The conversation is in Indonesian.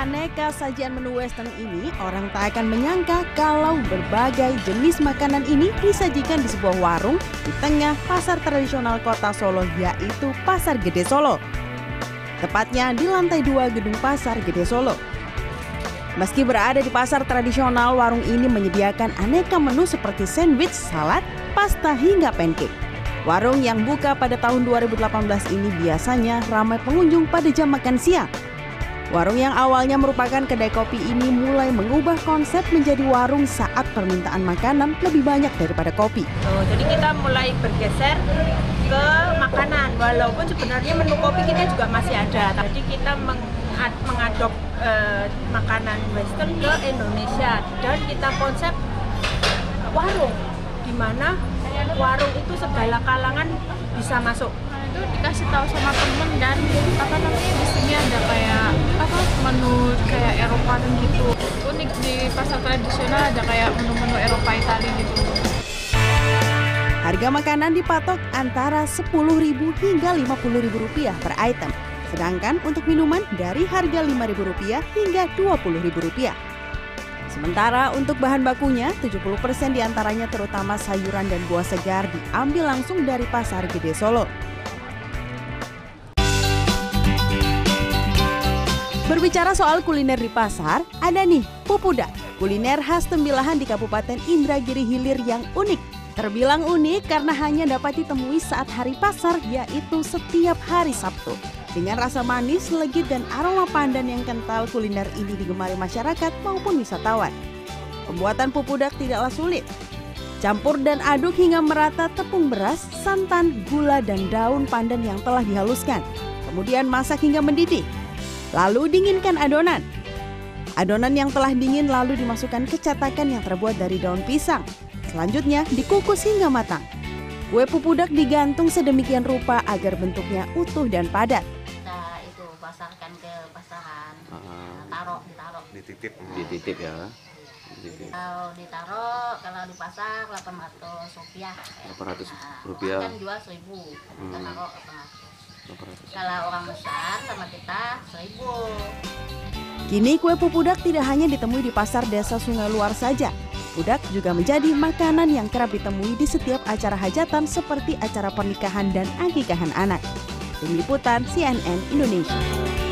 aneka sajian menu western ini, orang tak akan menyangka kalau berbagai jenis makanan ini disajikan di sebuah warung di tengah pasar tradisional kota Solo, yaitu Pasar Gede Solo. Tepatnya di lantai dua gedung Pasar Gede Solo. Meski berada di pasar tradisional, warung ini menyediakan aneka menu seperti sandwich, salad, pasta, hingga pancake. Warung yang buka pada tahun 2018 ini biasanya ramai pengunjung pada jam makan siang Warung yang awalnya merupakan kedai kopi ini mulai mengubah konsep menjadi warung saat permintaan makanan lebih banyak daripada kopi. Oh, jadi kita mulai bergeser ke makanan, walaupun sebenarnya menu kopi kita juga masih ada. Jadi kita mengadop eh, makanan western ke Indonesia dan kita konsep warung, di mana warung itu segala kalangan bisa masuk itu dikasih tahu sama temen dan apa namanya dan gitu unik di pasar tradisional ada kayak menu-menu Eropa Italia gitu Harga makanan dipatok antara Rp10.000 hingga Rp50.000 per item. Sedangkan untuk minuman dari harga Rp5.000 hingga Rp20.000. Sementara untuk bahan bakunya, 70% di antaranya terutama sayuran dan buah segar diambil langsung dari Pasar Gede Solo. Berbicara soal kuliner di pasar, ada nih pupuda, kuliner khas tembilahan di Kabupaten Indragiri Hilir yang unik. Terbilang unik karena hanya dapat ditemui saat hari pasar, yaitu setiap hari Sabtu. Dengan rasa manis, legit, dan aroma pandan yang kental, kuliner ini digemari masyarakat maupun wisatawan. Pembuatan pupudak tidaklah sulit. Campur dan aduk hingga merata tepung beras, santan, gula, dan daun pandan yang telah dihaluskan. Kemudian masak hingga mendidih. Lalu dinginkan adonan. Adonan yang telah dingin lalu dimasukkan ke catakan yang terbuat dari daun pisang. Selanjutnya dikukus hingga matang. Kue pupudak digantung sedemikian rupa agar bentuknya utuh dan padat. Kita itu pasarkan ke pasaran, uh, taruh, ditaruh. Dititip, dititip ya. Dititip. Kalau ditaruh, kalau di pasar 800 rupiah. 800 rupiah. Kan jual 1000, hmm. kita taruh 800. Kalau orang besar sama kita seribu. Kini kue pupudak tidak hanya ditemui di pasar desa Sungai Luar saja. Pudak juga menjadi makanan yang kerap ditemui di setiap acara hajatan seperti acara pernikahan dan akikahan anak. Tim Liputan CNN Indonesia.